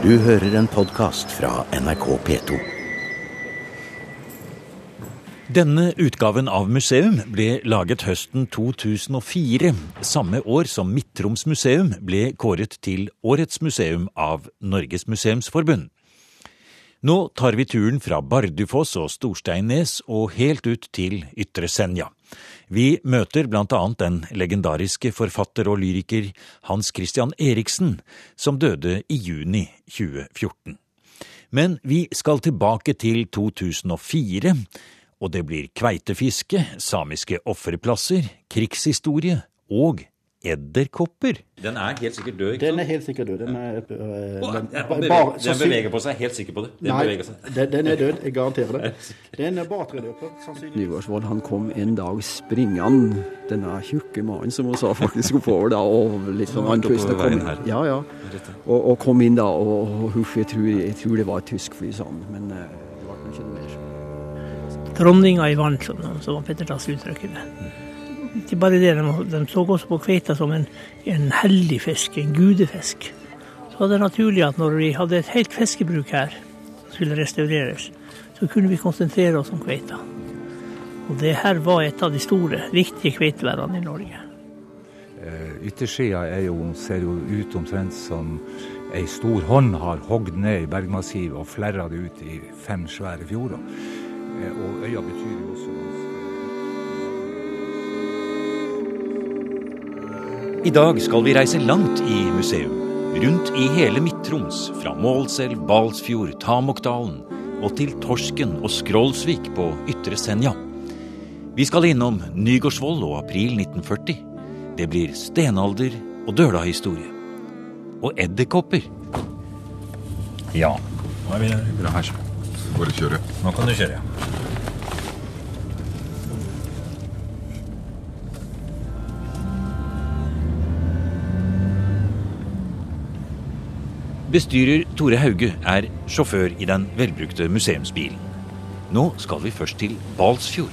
Du hører en podkast fra NRK P2. Denne utgaven av museum ble laget høsten 2004, samme år som Midt-Troms museum ble kåret til Årets museum av Norges museumsforbund. Nå tar vi turen fra Bardufoss og Storsteinnes og helt ut til Ytre Senja. Vi møter annet den legendariske forfatter og lyriker Hans Christian Eriksen, som døde i juni 2014. Men vi skal tilbake til 2004 og det blir kveitefiske, samiske offerplasser, krigshistorie og edderkopper. Den er helt sikkert død, ikke sant? Den er helt sikkert død. Den, er, øh, den, beveger, den beveger på seg, helt sikker på det. Den nei, den, den, er død, jeg garanterer det. Den er bare tredøper, sannsynligvis. Nygaardsvold han kom en dag springende, denne tjukke mannen som hun sa faktisk oppover da, og litt sånn andpusten. Kom, inn. ja, ja. Og, og, kom inn da, og huff, jeg tror, jeg tror det var et tysk fly, sånn, men uh, det ble ikke noe mer. Dronninga i vann, som, som Petter Tass uttrykker det. Ikke bare det, de, så også på kveita som en, en hellig fisk, en gudefisk. Så var det naturlig at når vi hadde et helt fiskebruk her, som skulle restaureres, så kunne vi konsentrere oss om kveita. Og det her var et av de store, viktige kveiteværene i Norge. Eh, yttersida ser jo ut omtrent som ei stor hånd har hogd ned i bergmassivet og flerra det ut i fem svære fjorder. Eh, og øya betyr jo også I dag skal vi reise langt i museum. Rundt i hele Midt-Troms. Fra Målselv, Balsfjord, Tamokdalen og til Torsken og Skrolsvik på Ytre Senja. Vi skal innom Nygårdsvoll og april 1940. Det blir stenalder og døla-historie. Og edderkopper. Ja. Nå er vi bra her. Bare kjøre. Nå kan du kjøre, ja. Bestyrer Tore Hauge er sjåfør i den velbrukte museumsbilen. Nå skal vi først til Balsfjord.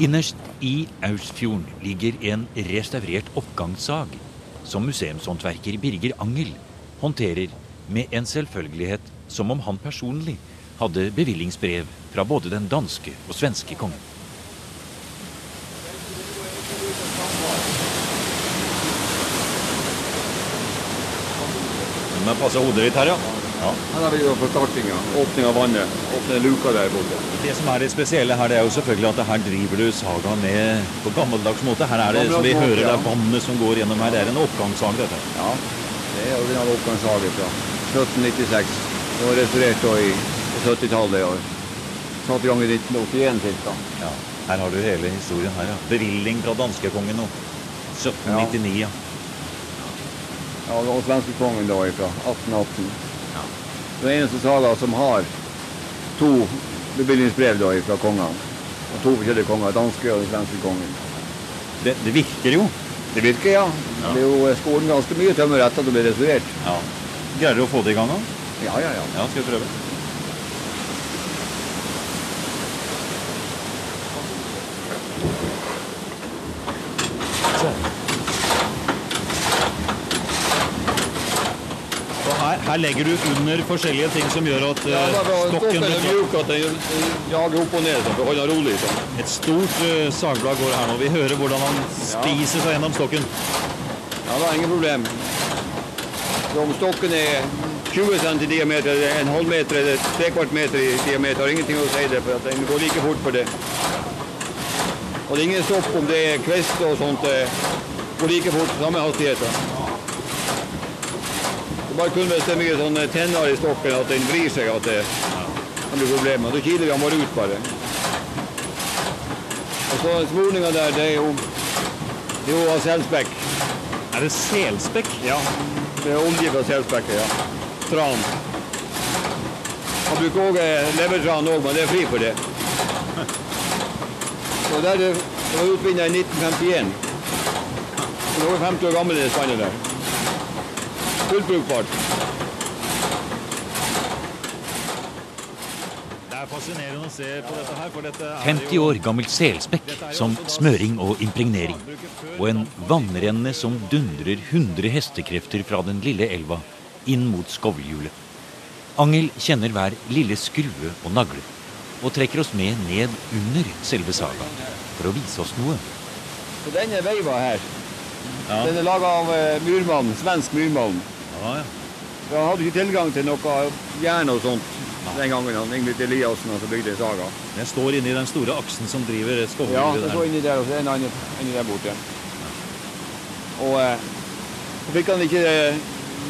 Innerst i Ausfjorden ligger en restaurert oppgangssag som museumshåndverker Birger Angel håndterer med en selvfølgelighet som om han personlig hadde bevillingsbrev fra både den danske og svenske kongen. Du passer passe hodet ditt her, ja. ja. Her har vi jo startinga. Åpning av vannet. Åpne luka der borte. Det som er det spesielle her, det er jo selvfølgelig at her driver du saga ned på gammeldags måte. Her er det, som vi hører, det er vannet som går gjennom her. Det er en oppgangssag, dette. Ja, det er original oppgangssag fra 1796. Det var restaurert i 70-tallet i år. Satt i gang i 1981 ca. Ja, her har du hele historien her, ja. Bevilling fra danskekongen nå. 1799, ja. Ja, og svenskekongen da ifra 1818. Ja. Den eneste saga som har to bevilgningsbrev da fra kongene. Og to forskjellige konger, danske og den svenske kongen. Det, det virker jo. Det virker, ja. ja. Det er jo skolen ganske mye tømmer etter at det blir restaurert. Ja. Greier du å få det i gang da? Ja, ja, ja. ja skal vi prøve? Her, legger du under forskjellige ting som gjør at uh, ja, stokken blir mjuk, at den jager opp og ned så for å holde rolig. Så. Et stort uh, sagblad går her nå. Vi hører hvordan han spiser seg gjennom stokken. Ja, det er ingen problem. Så om stokken er 20 cm i diameter, en halv meter eller tre kvart meter i diameter, har ingenting å si det, for at den går like fort for det. Og det er ingen stopp om det er kvist og sånt. Det går like fort, samme hastigheter. Er bare kun hvis det er mye sånne tenner i stokken at den vrir seg, at det kan bli problemer. Da kiler vi den bare ut, bare. Og så smorninga der, det er jo, det er jo selspekk. Er det selspekk? Ja. Det er olje fra selspekket, ja tran. Man bruker òg levertran òg, men det er fri for det. Så der det var utvinnet i 1951. Så det var 50 år gammel i spannet der. Fullt brukbart. Det er er fascinerende å se på dette her, for dette er 50 år gammelt selspekk som smøring og impregnering. Og en vannrenne som dundrer 100 hestekrefter fra den lille elva inn mot skovlhjulet. Angel kjenner hver lille skrue og nagle, og trekker oss med ned under selve sagaen for å vise oss noe. Så denne veiva her, den er laga av murmannen, murmann, svensk murmann. Ja, ja. For Han hadde ikke tilgang til noe jern og sånt den gangen han Ingrid Eliassen altså bygde Saga. Den står inni den store aksen som driver Ja, der? Ja, står inni der, og så en annen inni der borte. Og eh, så fikk han ikke eh,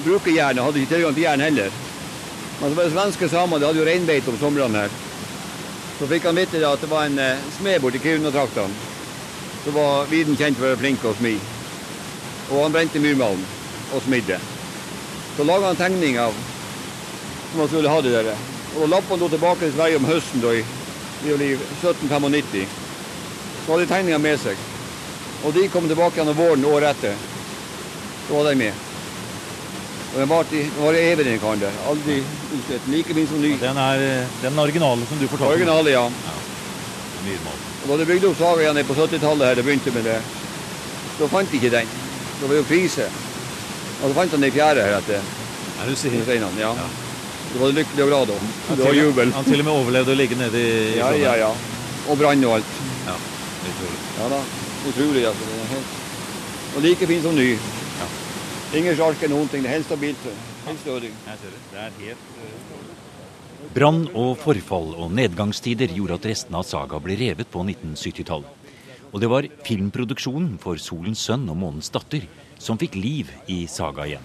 bruke jernet, hadde ikke tilgang til jern heller. Men så var det svenske samer, de hadde jo reinbeite om somrene her. Så fikk han vite at det var en eh, smed borti Kiruna-traktene. Så var viden kjent for flink å smi. Og han brente myrmalm og smidde. Så laga han tegning av som man skulle ha det der. Og da lapp han da tilbake til Sverige om høsten da, i, i 1795. Så hadde de tegninga med seg. Og de kom tilbake igjen om våren året etter. Så var de med. Og den var, var evig, den karen der. Aldri utslett. Like min som ny. Den er den originale som du fortalte. Originale, ja. Myrmalm. Og da de bygde opp Saga igjen på 70-tallet, her, det begynte med det, så fant de ikke den. Det var jo krise. Og så fant han ei fjære her etter Er du sier? steinene. Ja. Det var lykkelig og glad da. Det var jubel. Han til og med overlevde å ligge nede i Ja, ja, ja. Og brann og alt. Ja, utrolig. Ja da. Utrolig, altså. Det er helt... Og like fin som ny. Ingen sjarker, noen ting. Det er helt stabilt. Helt stødig. Jeg ser det. Det er helt Brann og forfall og nedgangstider gjorde at restene av Saga ble revet på 1970-tallet. Og det var filmproduksjonen for Solens sønn og Månens datter som fikk liv i Saga igjen.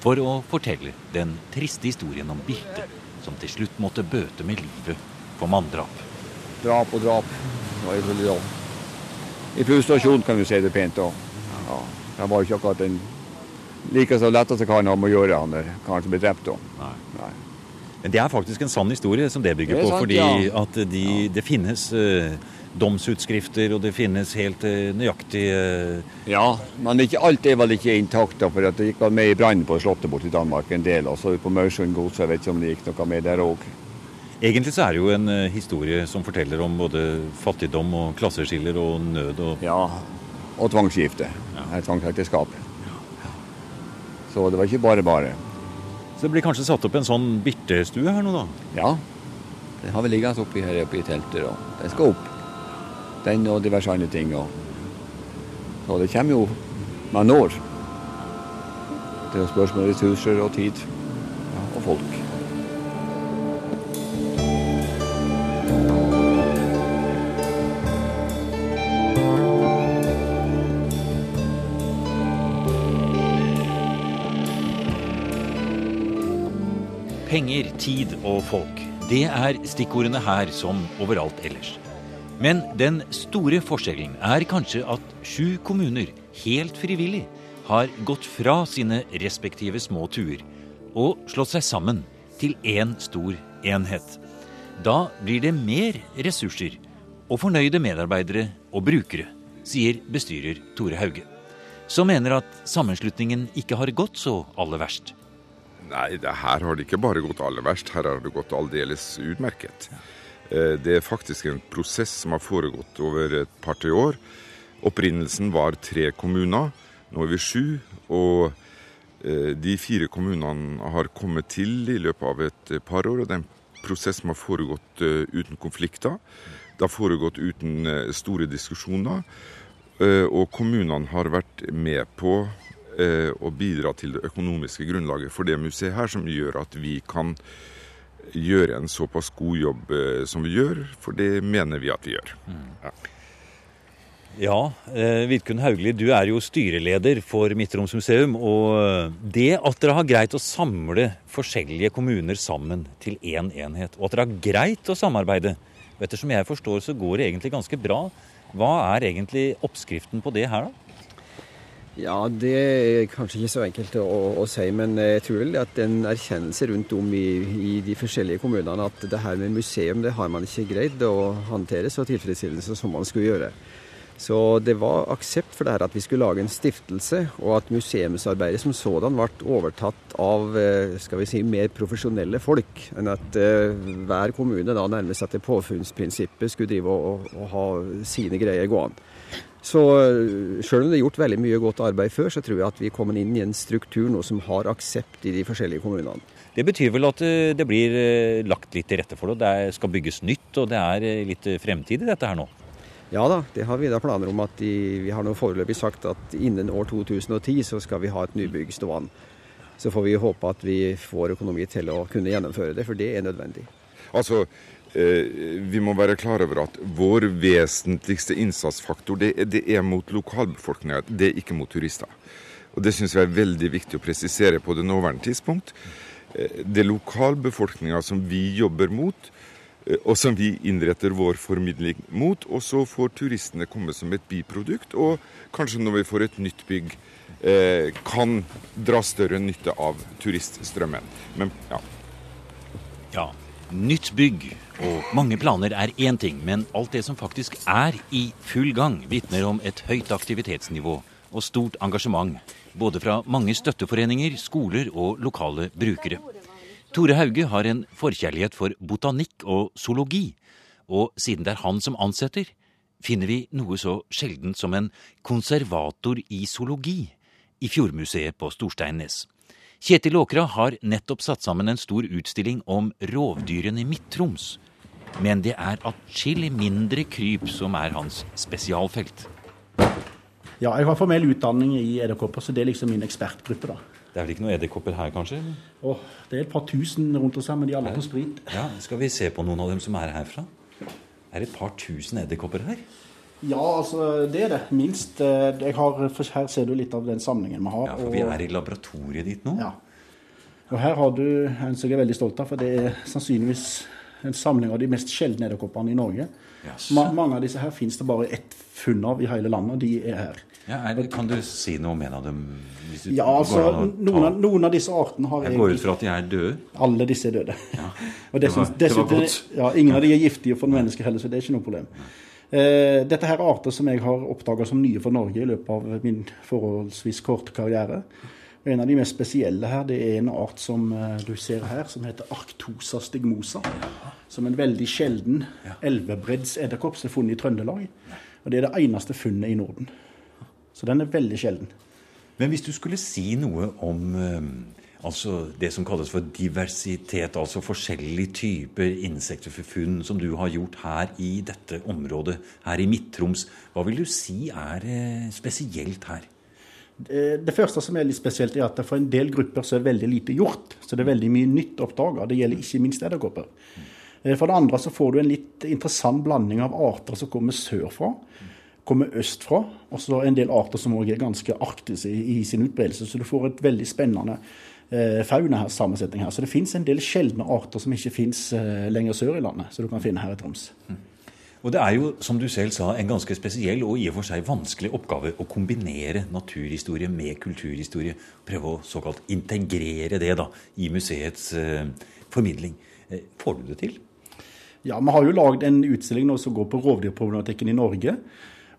For å fortelle den triste historien om Birte, som til slutt måtte bøte med livet for manndrap. Drap og drap. I frustrasjon kan vi si det pent. Og, Ja. Han var jo ikke akkurat den likeste og letteste karen han å gjøre, han der karen som ble drept. Nei. Nei. Men det er faktisk en sann historie som det bygger Det sant, på. fordi ja. at de, det finnes eh, domsutskrifter, og det finnes helt nøyaktig nøyaktige eh, Ja, men ikke alt er vel ikke intakt, for det gikk vel med i brannen på Slottet borte i Danmark en del. Og så på Maursund gods, jeg vet ikke om det gikk noe med der òg. Egentlig så er det jo en eh, historie som forteller om både fattigdom og klasseskiller og nød og Ja, og tvangsgifte. Ja. Tvangsekteskap. Så det var ikke bare bare. Så det blir kanskje satt opp en sånn Birte-stue her nå, da? Ja, den har vi liggende oppi her oppe i teltet. Og den skal opp. Den og diverse andre ting. Og. Så det kommer jo med når. Det er spørsmål om ressurser og tid. Ja, og folk. Penger, tid og folk. Det er stikkordene her som overalt ellers. Men den store forskjellen er kanskje at sju kommuner helt frivillig har gått fra sine respektive små tuer og slått seg sammen til én stor enhet. Da blir det mer ressurser og fornøyde medarbeidere og brukere, sier bestyrer Tore Hauge, som mener at sammenslutningen ikke har gått så aller verst. Nei, det her har det ikke bare gått aller verst, her har det gått aldeles utmerket. Eh, Det er faktisk en prosess som har foregått over et par-tre år. Opprinnelsen var tre kommuner, nå er vi sju. Og eh, de fire kommunene har kommet til i løpet av et eh, par år. og Det er en prosess som har foregått uten konflikter. Det har foregått uten store diskusjoner. Og kommunene har vært med på å bidra til det økonomiske grunnlaget for det museet her, som gjør at vi kan gjøre en såpass god jobb eh, som vi gjør, for det mener vi at vi gjør. Ja, Ja, Vidkun Haugli, du er jo styreleder for Midt-Troms museum. Og eh, det at dere har greit å samle forskjellige kommuner sammen til én enhet, og at dere har greit å samarbeide og Ettersom jeg forstår, så går det egentlig ganske bra. Hva er egentlig oppskriften på det her, da? Ja, det er kanskje ikke så enkelt å, å si, men jeg tror vel at en erkjennelse rundt om i, i de forskjellige kommunene at det her med museum det har man ikke greid å håndtere så tilfredsstillende som man skulle gjøre. Så det var aksept for det her at vi skulle lage en stiftelse, og at museumsarbeidet som sådan ble overtatt av eh, skal vi si, mer profesjonelle folk, enn at uh, hver kommune da nærmest etter påfunnsprinsippet skulle drive og, og ha sine greier gående. Så eh, sjøl om det er gjort veldig mye godt arbeid før, så tror jeg at vi er kommet inn i en struktur nå som har aksept i de forskjellige kommunene. Det betyr vel at det blir lagt litt til rette for det. Det skal bygges nytt, og det er litt fremtid i dette her nå? Ja da, det har vi da planer om. at de, Vi har nå foreløpig sagt at innen år 2010 så skal vi ha et nybygg stående. Så får vi håpe at vi får økonomi til å kunne gjennomføre det, for det er nødvendig. Altså, eh, vi må være klar over at vår vesentligste innsatsfaktor det, det er mot lokalbefolkninga, det er ikke mot turister. Og Det syns jeg er veldig viktig å presisere på det nåværende tidspunkt. Eh, det er lokalbefolkninga som vi jobber mot. Eh, og som vi innretter vår formidling mot. Og så får turistene komme som et biprodukt, og kanskje når vi får et nytt bygg, eh, kan dra større nytte av turiststrømmen. Men ja. Ja, nytt bygg og mange planer er én ting, men alt det som faktisk er i full gang, vitner om et høyt aktivitetsnivå og stort engasjement. Både fra mange støtteforeninger, skoler og lokale brukere. Tore Hauge har en forkjærlighet for botanikk og zoologi, og siden det er han som ansetter, finner vi noe så sjeldent som en konservator i zoologi i Fjordmuseet på Storsteinnes. Kjetil Åkra har nettopp satt sammen en stor utstilling om rovdyrene i Midt-Troms. Men det er atskillig mindre kryp som er hans spesialfelt. Ja, jeg har formell utdanning i edderkopper, så det er liksom min ekspertgruppe, da. Det er vel ikke noen edderkopper her, kanskje? Oh, det er et par tusen rundt oss her, men de er alle på sprit. Ja, Skal vi se på noen av dem som er herfra? Er det et par tusen edderkopper her? Ja, altså det er det. Minst. Eh, har, her ser du litt av den samlingen vi har. Ja, for Vi er i laboratoriet ditt nå. Ja. Og her har du en som jeg er veldig stolt av, for det er sannsynligvis en samling av de mest sjeldne edderkoppene i Norge. Yes. Ma mange av disse her finnes det bare ett funn av i hele landet, og de er her. Ja, er, kan du si noe om en av dem? ja, altså, noen av, noen av, disse artene har Jeg går ut fra at de er døde? Alle disse er døde. Ja, det var, dessuten, ja, ingen av de er giftige for mennesker heller, så det er ikke noe problem. Uh, dette her er arter som jeg har oppdaga som nye for Norge i løpet av min forholdsvis korte karriere. En av de mest spesielle her det er en art som uh, du ser her, som heter Arctosa stigmosa. Som en veldig sjelden elvebreddsedderkopp som er funnet i Trøndelag. Og det er det eneste funnet i Norden. Så den er veldig sjelden. Men hvis du skulle si noe om eh, altså det som kalles for diversitet, altså forskjellige typer insekter for funn som du har gjort her i dette området, her i Midt-Troms, hva vil du si er eh, spesielt her? Det første som er litt spesielt, er at for en del grupper så er veldig lite gjort. Så det er veldig mye nytt oppdaga. Det gjelder ikke minst edderkopper. Eh, for det andre så får du en litt interessant blanding av arter som kommer sørfra kommer østfra. Og så en del arter som òg er ganske arktiske i, sin utbredelse. Så du får et veldig spennende eh, fauna her. Så det fins en del sjeldne arter som ikke fins eh, lenger sør i landet, som du kan finne her i Troms. Og Det er jo, som du selv sa, en ganske spesiell og i og for seg vanskelig oppgave å kombinere naturhistorie med kulturhistorie. Prøve å såkalt integrere det da, i museets eh, formidling. Eh, får du det til? Ja, Vi har jo lagd en utstilling nå som går på rovdyrproblematikken i Norge.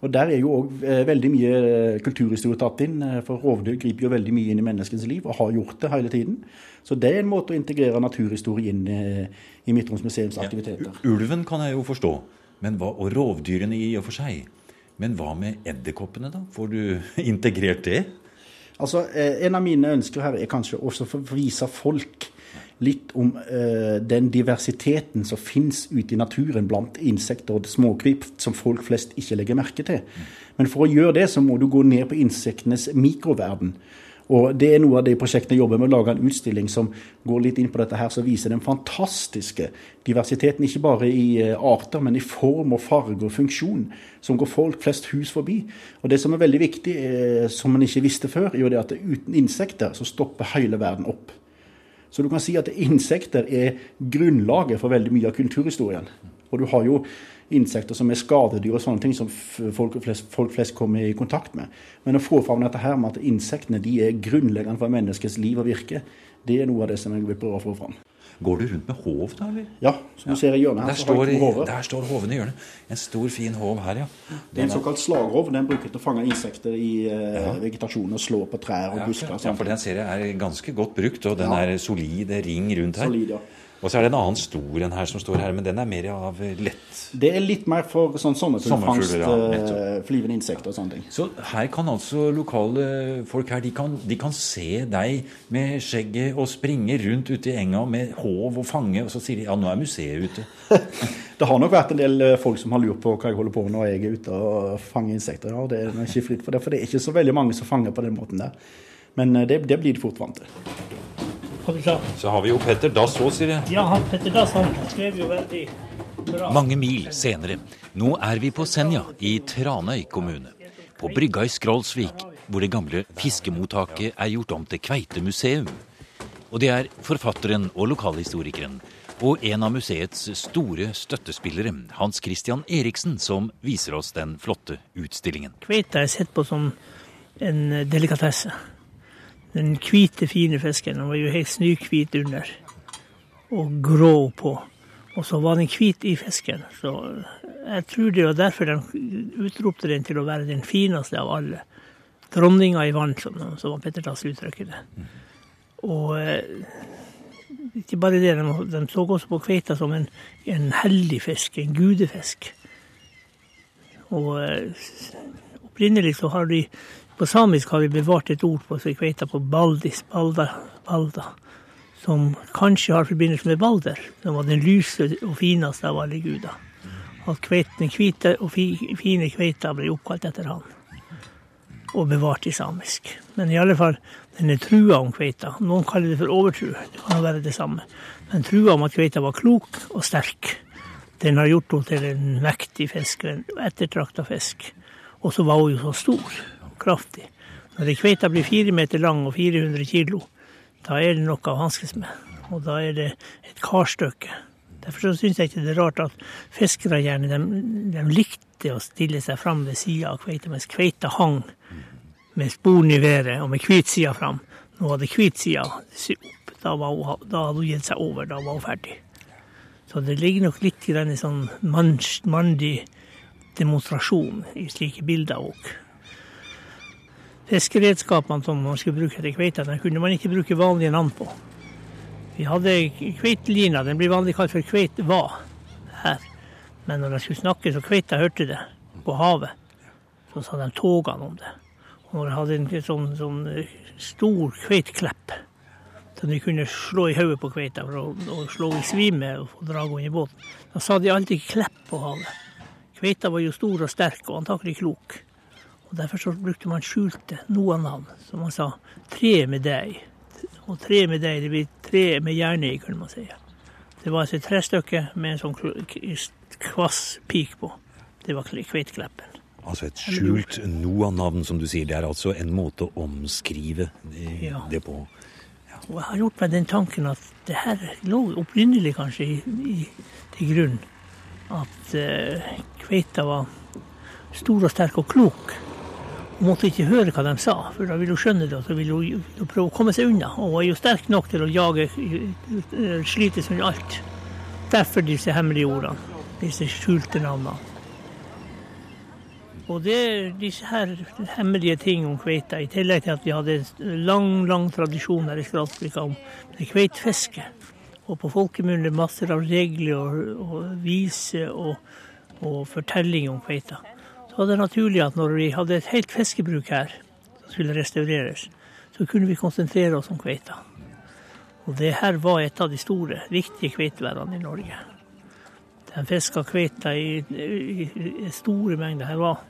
Og Der er jo òg eh, veldig mye eh, kulturhistorie tatt inn. Eh, for rovdyr griper jo veldig mye inn i menneskets liv, og har gjort det hele tiden. Så det er en måte å integrere naturhistorie inn i Midt-Troms museums aktiviteter. Ulven kan jeg jo forstå, hva, og rovdyrene i og for seg. Men hva med edderkoppene, da? Får du integrert det? Altså, En av mine ønsker her er kanskje også å vise folk litt om uh, den diversiteten som finnes ute i naturen blant insekter og småkryp som folk flest ikke legger merke til. Men for å gjøre det, så må du gå ned på insektenes mikroverden. Og Det er noe av det prosjektet jeg jobber med, å lage en utstilling som går litt inn på dette her, som viser den fantastiske diversiteten, ikke bare i uh, arter, men i form og farge og funksjon, som går folk flest hus forbi. Og Det som er veldig viktig, uh, som man ikke visste før, er jo det at uten insekter så stopper hele verden opp. Så du kan si at insekter er grunnlaget for veldig mye av kulturhistorien. Og du har jo insekter som er skadedyr og sånne ting som folk flest, folk flest, kommer i kontakt med. Men å få fram dette her med at insektene de er grunnleggende for menneskets liv og virke, det er noe av det som jeg vil prøve å få fram. Går du rundt med håv, da? eller? Ja, som du ser i hjørnet her. Der står, der står hoven i hjørnet. En stor, fin håv her, ja. Det er en såkalt slagrov. Den bruker til å fange insekter i ja. vegetasjonen og slå på trær og Ja, busker. ja, for den ser jeg er ganske godt brukt, og den Ja. er solid ring rundt her. Solid, ja. Og så er det en annen stor en her som står her, men den er mer av lett. Det er litt mer for sånn sommerfuglfangst, ja, eh, flyvende insekter og sånne ting. Så her kan altså lokale folk her, de kan, de kan se deg med skjegget og springe rundt ute i enga med håv og fange, og så sier de ja, nå er museet ute. Det har nok vært en del eh, folk som har lurt på hva jeg holder på med når jeg er ute og fanger insekter. Ja, det er ikke fritt for det, for det er ikke så veldig mange som fanger på den måten der. Men eh, det, det blir de fort vant til. Så har vi jo Petter Dass òg, sier jeg. Ja, han Petter Dass han skrev jo veldig bra. Mange mil senere. Nå er vi på Senja i Tranøy kommune. På brygga i Skrollsvik, hvor det gamle fiskemottaket er gjort om til kveitemuseum. Og det er forfatteren og lokalhistorikeren og en av museets store støttespillere, Hans Christian Eriksen, som viser oss den flotte utstillingen. Kveita er sett på som en delikatesse. Den hvite, fine fisken den var jo helt snøhvit under og grå på. Og så var den hvit i fisken. Så jeg tror det var derfor de utropte den til å være den fineste av alle. Dronninga i vann, som, som Petter Dass uttrykker det. Og eh, ikke bare det, de, de så også på kveita som en, en hellig fisk, en gudefisk. Og eh, opprinnelig så har de På samisk har vi bevart et ord på kveita på baldis, balda, balda, som kanskje har forbindelse med Balder, som var den lyse og fineste av alle guder. At den hvite og fine kveita ble oppkalt etter han, og bevart i samisk. Men i alle fall, den er trua om kveita. Noen kaller det for overtru, det kan være det samme. Men trua om at kveita var klok og sterk. Den har gjort henne til en mektig fisk, en ettertrakta fisk. Og så var hun jo så stor kraftig. Når ei kveite blir fire meter lang og 400 kilo, da er det noe å hanskes med. Og da er det et karstykke. Derfor syns jeg ikke det er rart at fiskere gjerne de, de likte å stille seg fram ved sida av kveita, mens kveita hang med sporene i været og med hvit side fram. Nå hadde hvit side opp. Da, hun, da hadde hun gitt seg over. Da var hun ferdig. Så det ligger nok litt i denne sånn mandig demonstrasjon i slike bilder òg. Fiskeredskapene som man skulle bruke til kveita, den kunne man ikke bruke vanlige navn på. Vi hadde kveitelina, den blir vanlig kalt for kveitva her. Men når de skulle snakke så kveita hørte det på havet, så sa de togene om det. Og når de hadde en sånn, sånn eh, stor kveitklepp, som de kunne slå i hodet på kveita å, å slå i svime og dra henne i båten, da sa de alltid 'klepp' på havet. Kveita var jo stor og sterk og antakelig klok. Og Derfor så brukte man skjulte noen navn, som man sa 'tre med deg'. Og tre med deg, det blir tre med hjerne i, kunne man si. Det var altså et trestykke med en sånn kvass pik på. Det var kveitkleppen. Altså et skjult Noah-navn, som du sier. Det er altså en måte å omskrive det, Ja. det på. Og jeg har gjort meg den tanken at det her lå opprinnelig kanskje i, i, til grunn. At uh, kveita var stor og sterk og klok. Hun måtte ikke høre hva de sa, for da ville hun skjønne det, og så ville hun, prøve å komme seg unna. Og hun er jo sterk nok til å jage, slite slites under alt. Derfor disse hemmelige ordene, disse skjulte navnene. Og det disse her hemmelige ting om kveita, i tillegg til at vi hadde en lang, lang tradisjon her i Skralsvika om kveitfiske. Og på folkemunne masser av regler og, og viser og, og fortellinger om kveita. Så var det naturlig at når vi hadde et helt fiskebruk her, som skulle restaureres, så kunne vi konsentrere oss om kveita. Og det her var et av de store, viktige kveiteværene i Norge. De fiska kveita i, i, i store mengder. Her var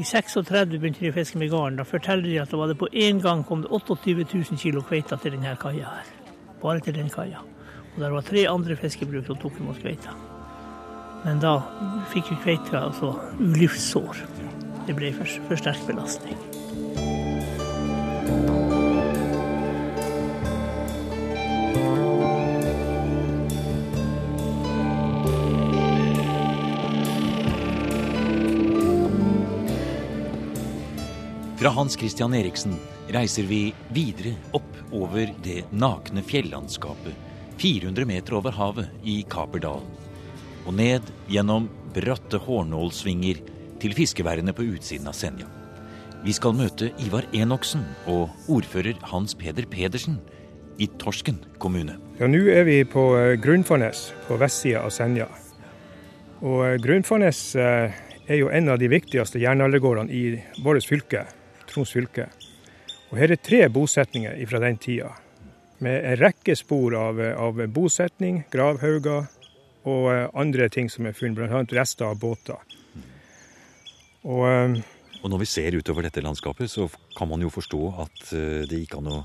i 36 begynte de å fiske med garn. Da forteller de at det var det på én gang kom det 28 000 kilo kveita til denne kaia her. Bare til den kaia. Og det var tre andre fiskebruk som tok imot kveita. Men da fikk jo kveita altså ulivssår. Det ble for, for sterk belastning. Fra Hans Christian Eriksen reiser vi videre opp over det nakne fjellandskapet 400 meter over havet i Kaperdalen. Og ned gjennom bratte hårnålsvinger til fiskeværene på utsiden av Senja. Vi skal møte Ivar Enoksen og ordfører Hans Peder Pedersen i Torsken kommune. Ja, Nå er vi på eh, Grunnfarnes på vestsida av Senja. Og eh, Grunnfarnes eh, er jo en av de viktigste jernaldergårdene i vårt fylke, Troms fylke. Og her er tre bosetninger fra den tida. Med en rekke spor av, av bosetning, gravhauger og andre ting som er funnet, bl.a. rester av båter. Og, og, når vi ser utover dette landskapet, så kan man jo forstå at det gikk an å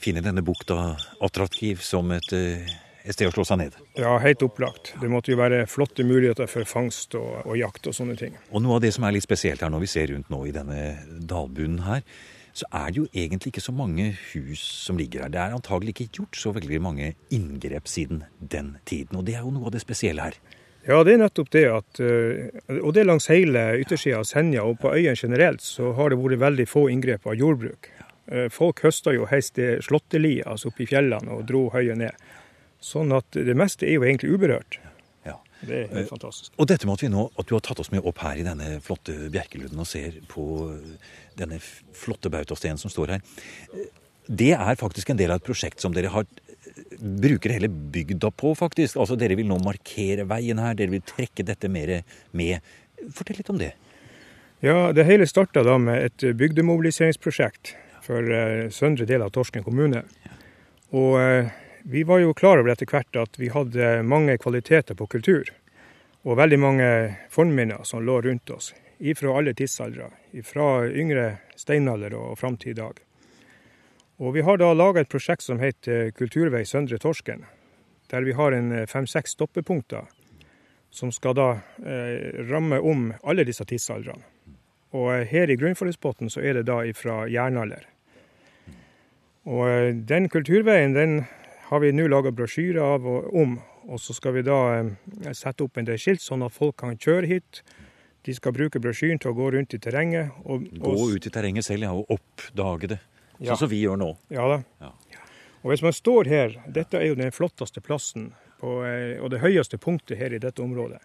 finne denne bukta attraktiv som et, eh, et, sted å slå seg ned? Ja, helt opplagt. Det måtte jo være flotte muligheter for fangst og, og, jakt og sånne ting. Og noe av det som er litt spesielt her når vi ser rundt nå i denne dalbunnen her, så er det jo egentlig ikke så mange hus som ligger her. Det er antagelig ikke gjort så veldig mange inngrep siden den tiden. Og det er jo noe av det spesielle her. Ja, det er nettopp det at eh, Og det langs hele yttersida av Senja og på øyene generelt, så har det vært veldig få inngrep av jordbruk. Eh, folk høsta jo helst slåttelia, altså oppe i fjellene, og dro høyet ned. Sånn at det meste er jo egentlig uberørt. Det er helt fantastisk. Og dette med at, vi nå, at du har tatt oss med opp her i denne flotte Bjerkelunden og ser på denne flotte bautastenen som står her. Det er faktisk en del av et prosjekt som dere har bruker hele bygda på, faktisk. Altså Dere vil nå markere veien her, dere vil trekke dette mer med. Fortell litt om det. Ja, Det hele starta da med et bygdemobiliseringsprosjekt for uh, søndre del av Torsken kommune. Og eh, vi var jo klar over etter hvert at vi hadde mange kvaliteter på kultur. Og veldig mange fornminner som lå rundt oss. Ifra alle tidsaldre. Fra yngre steinalder og fram til i dag. Og vi har da laga et prosjekt som heter Kulturvei Søndre Torsken. Der vi har en eh, fem-seks stoppepunkter som skal da eh, ramme om alle disse tidsaldrene. Og her i Grunnforholdsbotn så er det da ifra jernalder. Og eh, den kulturveien den har vi nå laga og om. Og så skal vi da eh, sette opp en del skilt, sånn at folk kan kjøre hit. De skal bruke brosjyren til å gå rundt i terrenget. Og, gå ut i terrenget selv, ja, og oppdage det. Sånn ja. som vi gjør nå. Ja da. Ja. Og hvis man står her, dette er jo den flotteste plassen på, eh, og det høyeste punktet her i dette området.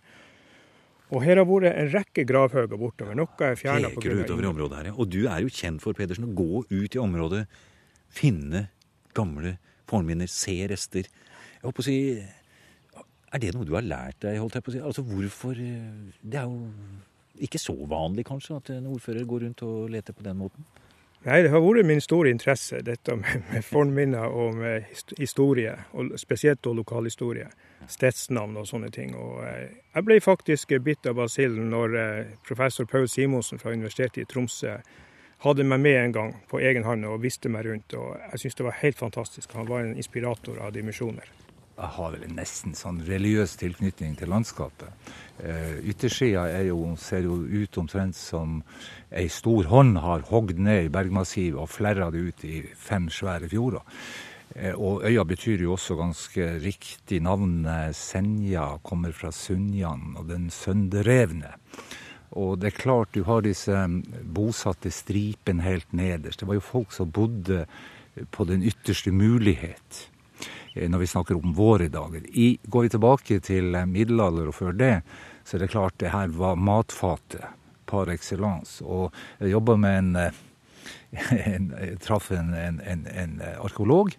Og her har vært en rekke gravhauger bortover. Noe er fjerna pga. utover i området her, ja. Og du er jo kjent for Pedersen, å gå ut i området finne gamle fornminner, se rester. Jeg håper å si Er det noe du har lært deg? holdt jeg på å si? Altså hvorfor Det er jo ikke så vanlig, kanskje, at en ordfører går rundt og leter på den måten? Nei, det har vært min store interesse, dette med, med fornminner og med historie. Og spesielt og lokalhistorie. Stedsnavn og sånne ting. Og eh, jeg ble faktisk bitt av basillen når eh, professor Paul Simonsen fra Universitetet i Tromsø hadde meg med en gang på egen hånd og viste meg rundt. og Jeg syns det var helt fantastisk. Han var en inspirator av dimensjoner. Jeg har vel nesten sånn religiøs tilknytning til landskapet. Eh, yttersida ser jo ut omtrent som ei stor hånd har hogd ned i bergmassivet og flerra det ut i fem svære fjorder. Eh, og øya betyr jo også ganske riktig navnet Senja, kommer fra Sunjan og den sønderrevne. Og det er klart du har disse um, bosatte stripen helt nederst. Det var jo folk som bodde på den ytterste mulighet eh, når vi snakker om våre dager. I, går vi tilbake til eh, middelalder og før det, så er det klart det her var matfatet par excellence. Og jeg jobba med en, eh, en Jeg traff en, en, en, arkeolog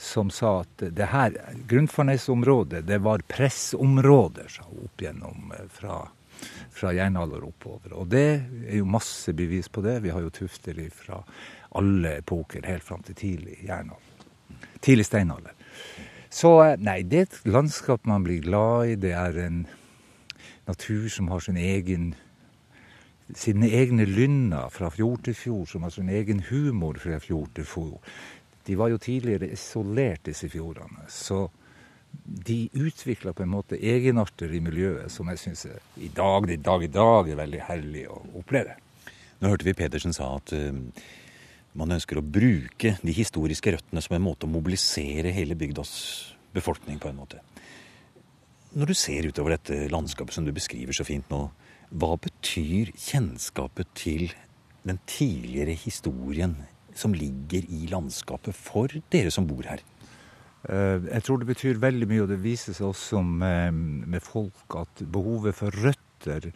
som sa at det her Grunnfarnesområdet, det var pressområder opp gjennom fra fra jernalder oppover. Og det er jo masse bevis på det. Vi har jo tufter fra alle epoker helt fram til tidlig jernalder. Tidlig steinalder. Så eh, nei, det er et landskap man blir glad i. Det er en natur som har sin egen sine egne lynner fra fjord til fjord, som har sin egen humor fra fjord til fjord. De var jo tidligere isolert, disse fjordene. Så de utvikler på en måte egenarter i miljøet som jeg syns i dag, i dag i dag er veldig herlig å oppleve. Nå hørte vi Pedersen sa at uh, man ønsker å bruke de historiske røttene som en måte å mobilisere hele bygdas befolkning på en måte. Når du ser utover dette landskapet som du beskriver så fint nå, hva betyr kjennskapet til den tidligere historien som ligger i landskapet for dere som bor her? Jeg tror det betyr veldig mye, og det viser seg også med, med folk at behovet for røtter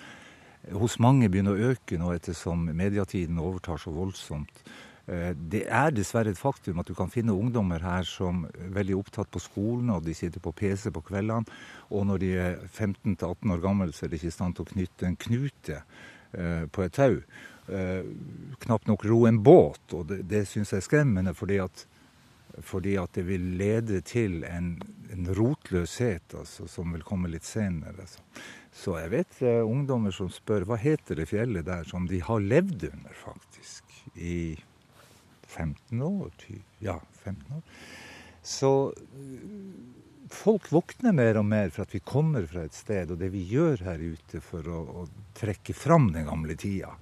hos mange begynner å øke nå ettersom mediatiden overtar så voldsomt. Eh, det er dessverre et faktum at du kan finne ungdommer her som er veldig opptatt på skolen, og de sitter på PC på kveldene. Og når de er 15-18 år gamle, så er de ikke i stand til å knytte en knute eh, på et tau. Eh, knapt nok ro en båt, og det, det syns jeg er skremmende. fordi at, fordi at det vil lede til en, en rotløshet altså, som vil komme litt senere. Altså. Så jeg vet uh, ungdommer som spør hva heter det fjellet der som de har levd under, faktisk. I 15 år. Ja, 15 år. Så uh, folk våkner mer og mer for at vi kommer fra et sted, og det vi gjør her ute for å, å trekke fram den gamle tida,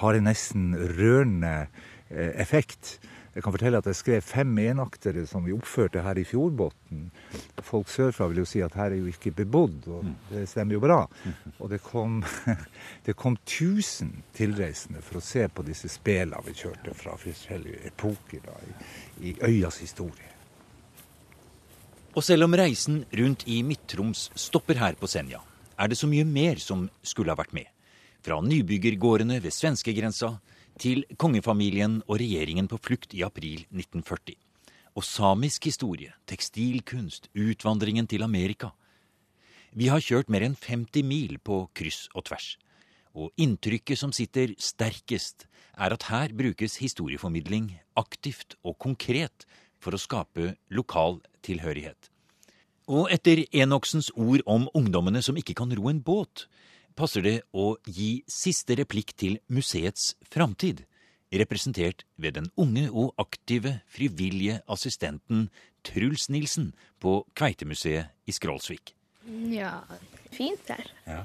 har en nesten rørende eh, effekt. Jeg kan fortelle at jeg skrev fem enaktere som vi oppførte her i Fjordbotn. Folk sørfra vil jo si at her er jo ikke bebodd, og mm. det stemmer jo bra. Og det kom, det kom 1000 tilreisende for å se på disse spela vi kjørte fra forskjellige epoker da, i, i øyas historie. Og selv om reisen rundt i Midt-Troms stopper her på Senja, er det så mye mer som skulle ha vært med. Fra nybyggergårdene ved svenskegrensa til kongefamilien og regjeringen på flukt i april 1940. Og samisk historie, tekstilkunst, utvandringen til Amerika. Vi har kjørt mer enn 50 mil på kryss og tvers. Og inntrykket som sitter sterkest, er at her brukes historieformidling aktivt og konkret for å skape lokal tilhørighet. Og etter Enoksens ord om ungdommene som ikke kan ro en båt, passer det å gi siste replikk til museets framtid, representert ved den unge og aktive frivillige assistenten Truls Nilsen på Kveitemuseet i Skrålsvik. Ja, fint her. Ja.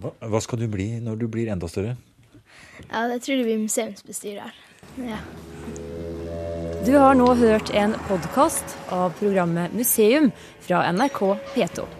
Hva, hva, skal du bli når du blir enda større? Ja, Jeg tror det blir museumsbestyrer. Ja. Du har nå hørt en podkast av programmet Museum fra NRK P2.